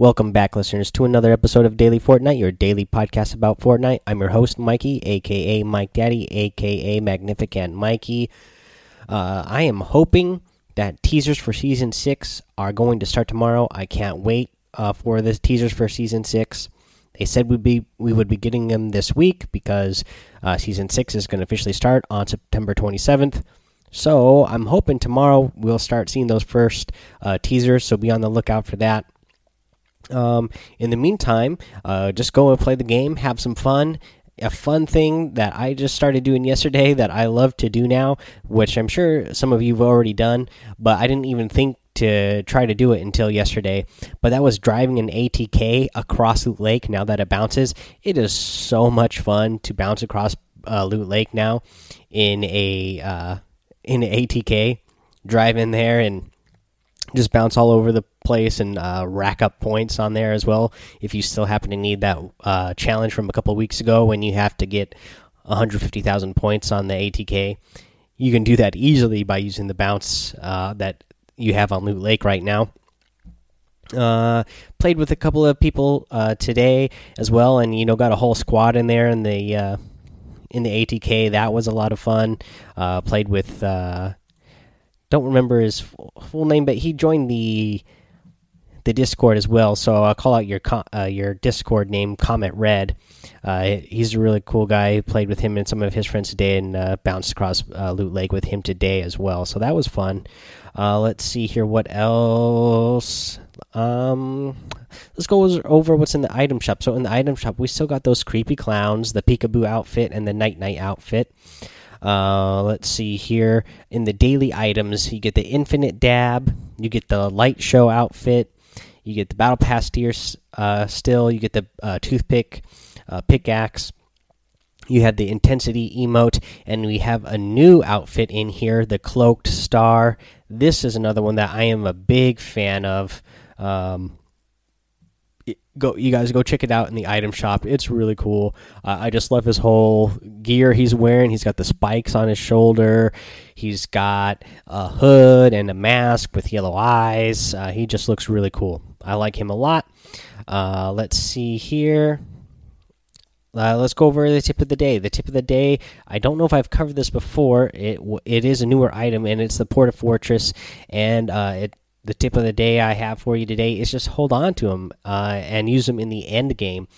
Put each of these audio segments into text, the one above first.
Welcome back, listeners, to another episode of Daily Fortnite, your daily podcast about Fortnite. I'm your host, Mikey, aka Mike Daddy, aka Magnificent Mikey. Uh, I am hoping that teasers for season six are going to start tomorrow. I can't wait uh, for the teasers for season six. They said we'd be we would be getting them this week because uh, season six is going to officially start on September 27th. So I'm hoping tomorrow we'll start seeing those first uh, teasers. So be on the lookout for that. Um, in the meantime, uh, just go and play the game, have some fun. A fun thing that I just started doing yesterday that I love to do now, which I'm sure some of you have already done, but I didn't even think to try to do it until yesterday. But that was driving an ATK across Loot Lake now that it bounces. It is so much fun to bounce across uh, Loot Lake now in a uh, in an ATK. Drive in there and just bounce all over the place and uh, rack up points on there as well. If you still happen to need that uh, challenge from a couple weeks ago when you have to get 150,000 points on the ATK, you can do that easily by using the bounce uh, that you have on Loot Lake right now. Uh, played with a couple of people uh, today as well, and you know got a whole squad in there in the uh, in the ATK. That was a lot of fun. Uh, played with uh, don't remember his full name, but he joined the the Discord as well. So I'll call out your uh, your Discord name, Comet Red. Uh, he's a really cool guy. Played with him and some of his friends today, and uh, bounced across uh, Loot Lake with him today as well. So that was fun. Uh, let's see here, what else? Um, let's go over what's in the item shop. So in the item shop, we still got those creepy clowns, the peekaboo outfit, and the Nite Nite outfit. Uh, let's see here in the daily items, you get the infinite dab, you get the light show outfit, you get the battle pass tier uh, still, you get the uh, toothpick uh, pickaxe. You have the intensity emote, and we have a new outfit in here, the cloaked star. This is another one that I am a big fan of. Um, go you guys go check it out in the item shop it's really cool uh, i just love his whole gear he's wearing he's got the spikes on his shoulder he's got a hood and a mask with yellow eyes uh, he just looks really cool i like him a lot uh, let's see here uh, let's go over the tip of the day. The tip of the day. I don't know if I've covered this before. It it is a newer item, and it's the Porta Fortress, and uh, it the tip of the day I have for you today is just hold on to them uh, and use them in the end game.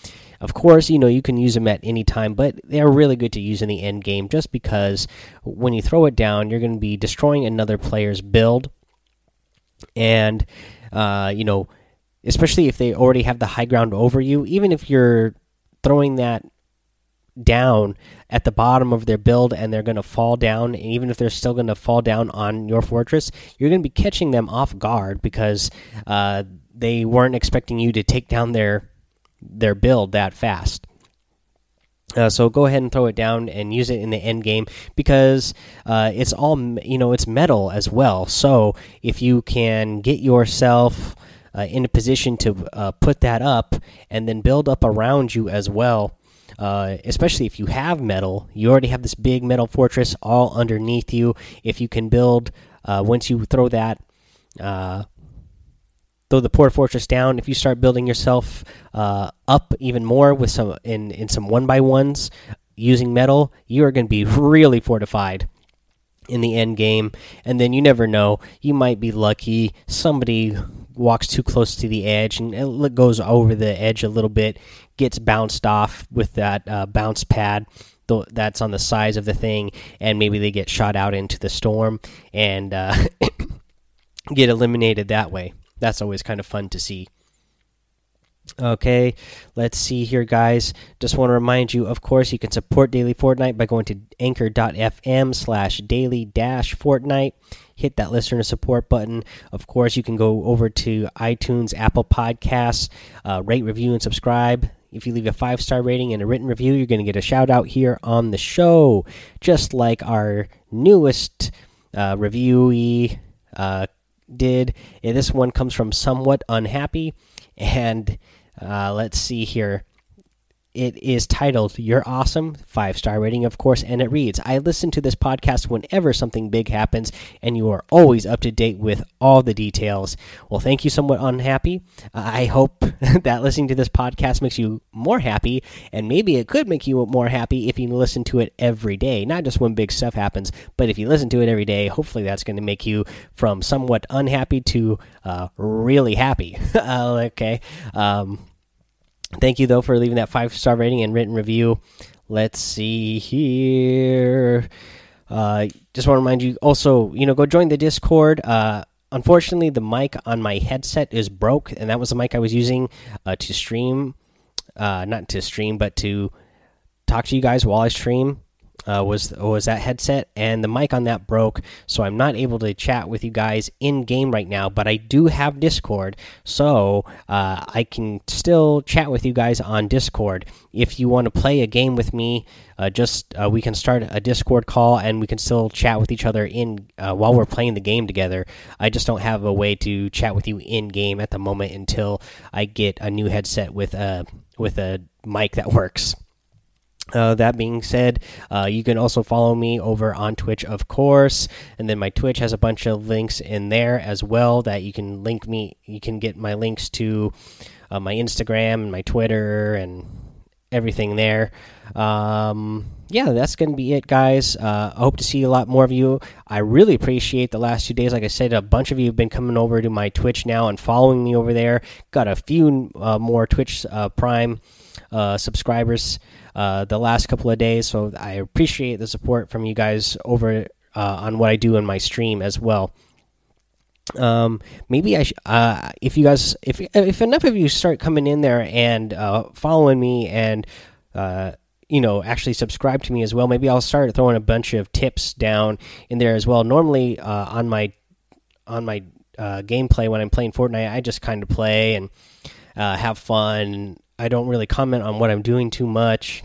Of course, you know you can use them at any time, but they're really good to use in the end game just because when you throw it down, you're going to be destroying another player's build, and uh, you know, especially if they already have the high ground over you, even if you're throwing that down at the bottom of their build and they're going to fall down and even if they're still going to fall down on your fortress you're going to be catching them off guard because uh, they weren't expecting you to take down their their build that fast uh, so go ahead and throw it down and use it in the end game because uh, it's all you know it's metal as well so if you can get yourself uh, in a position to uh, put that up and then build up around you as well uh, especially if you have metal, you already have this big metal fortress all underneath you. If you can build, uh, once you throw that, throw the port fortress down, if you start building yourself uh, up even more with some in in some one by ones using metal, you are going to be really fortified in the end game and then you never know you might be lucky somebody walks too close to the edge and it goes over the edge a little bit gets bounced off with that uh, bounce pad that's on the size of the thing, and maybe they get shot out into the storm and uh, get eliminated that way. That's always kind of fun to see. Okay, let's see here, guys. Just want to remind you, of course, you can support Daily Fortnite by going to anchor.fm slash daily dash Fortnite hit that listener support button. Of course, you can go over to iTunes, Apple Podcasts, uh, rate, review, and subscribe. If you leave a five star rating and a written review, you're going to get a shout out here on the show, just like our newest uh, reviewee uh, did. This one comes from Somewhat Unhappy. And uh, let's see here. It is titled You're Awesome, five star rating, of course, and it reads I listen to this podcast whenever something big happens, and you are always up to date with all the details. Well, thank you, somewhat unhappy. I hope that listening to this podcast makes you more happy, and maybe it could make you more happy if you listen to it every day, not just when big stuff happens, but if you listen to it every day, hopefully that's going to make you from somewhat unhappy to uh, really happy. okay. Um, Thank you though for leaving that five star rating and written review. Let's see here. Uh, just want to remind you also, you know, go join the Discord. Uh, unfortunately, the mic on my headset is broke, and that was the mic I was using uh, to stream, uh, not to stream, but to talk to you guys while I stream uh, was was that headset, and the mic on that broke, so I'm not able to chat with you guys in game right now. But I do have Discord, so uh, I can still chat with you guys on Discord. If you want to play a game with me, uh, just uh, we can start a Discord call, and we can still chat with each other in uh, while we're playing the game together. I just don't have a way to chat with you in game at the moment until I get a new headset with a with a mic that works. Uh, that being said, uh, you can also follow me over on Twitch, of course, and then my Twitch has a bunch of links in there as well that you can link me. You can get my links to uh, my Instagram and my Twitter and everything there. Um, yeah, that's going to be it, guys. Uh, I hope to see a lot more of you. I really appreciate the last two days. Like I said, a bunch of you have been coming over to my Twitch now and following me over there. Got a few uh, more Twitch uh, Prime subscribers uh, the last couple of days. So I appreciate the support from you guys over uh, on what I do in my stream as well. Um, maybe I, uh, if you guys, if if enough of you start coming in there and uh, following me and uh, you know actually subscribe to me as well, maybe I'll start throwing a bunch of tips down in there as well. Normally uh, on my on my uh, gameplay when I'm playing Fortnite, I just kind of play and uh, have fun. I don't really comment on what I'm doing too much.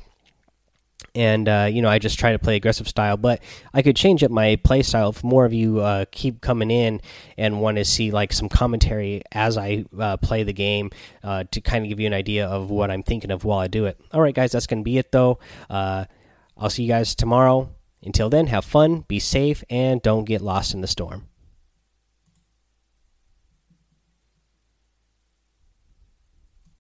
And uh, you know, I just try to play aggressive style, but I could change up my play style if more of you uh, keep coming in and want to see like some commentary as I uh, play the game uh, to kind of give you an idea of what I'm thinking of while I do it. All right, guys, that's gonna be it though. Uh, I'll see you guys tomorrow. Until then, have fun, be safe, and don't get lost in the storm.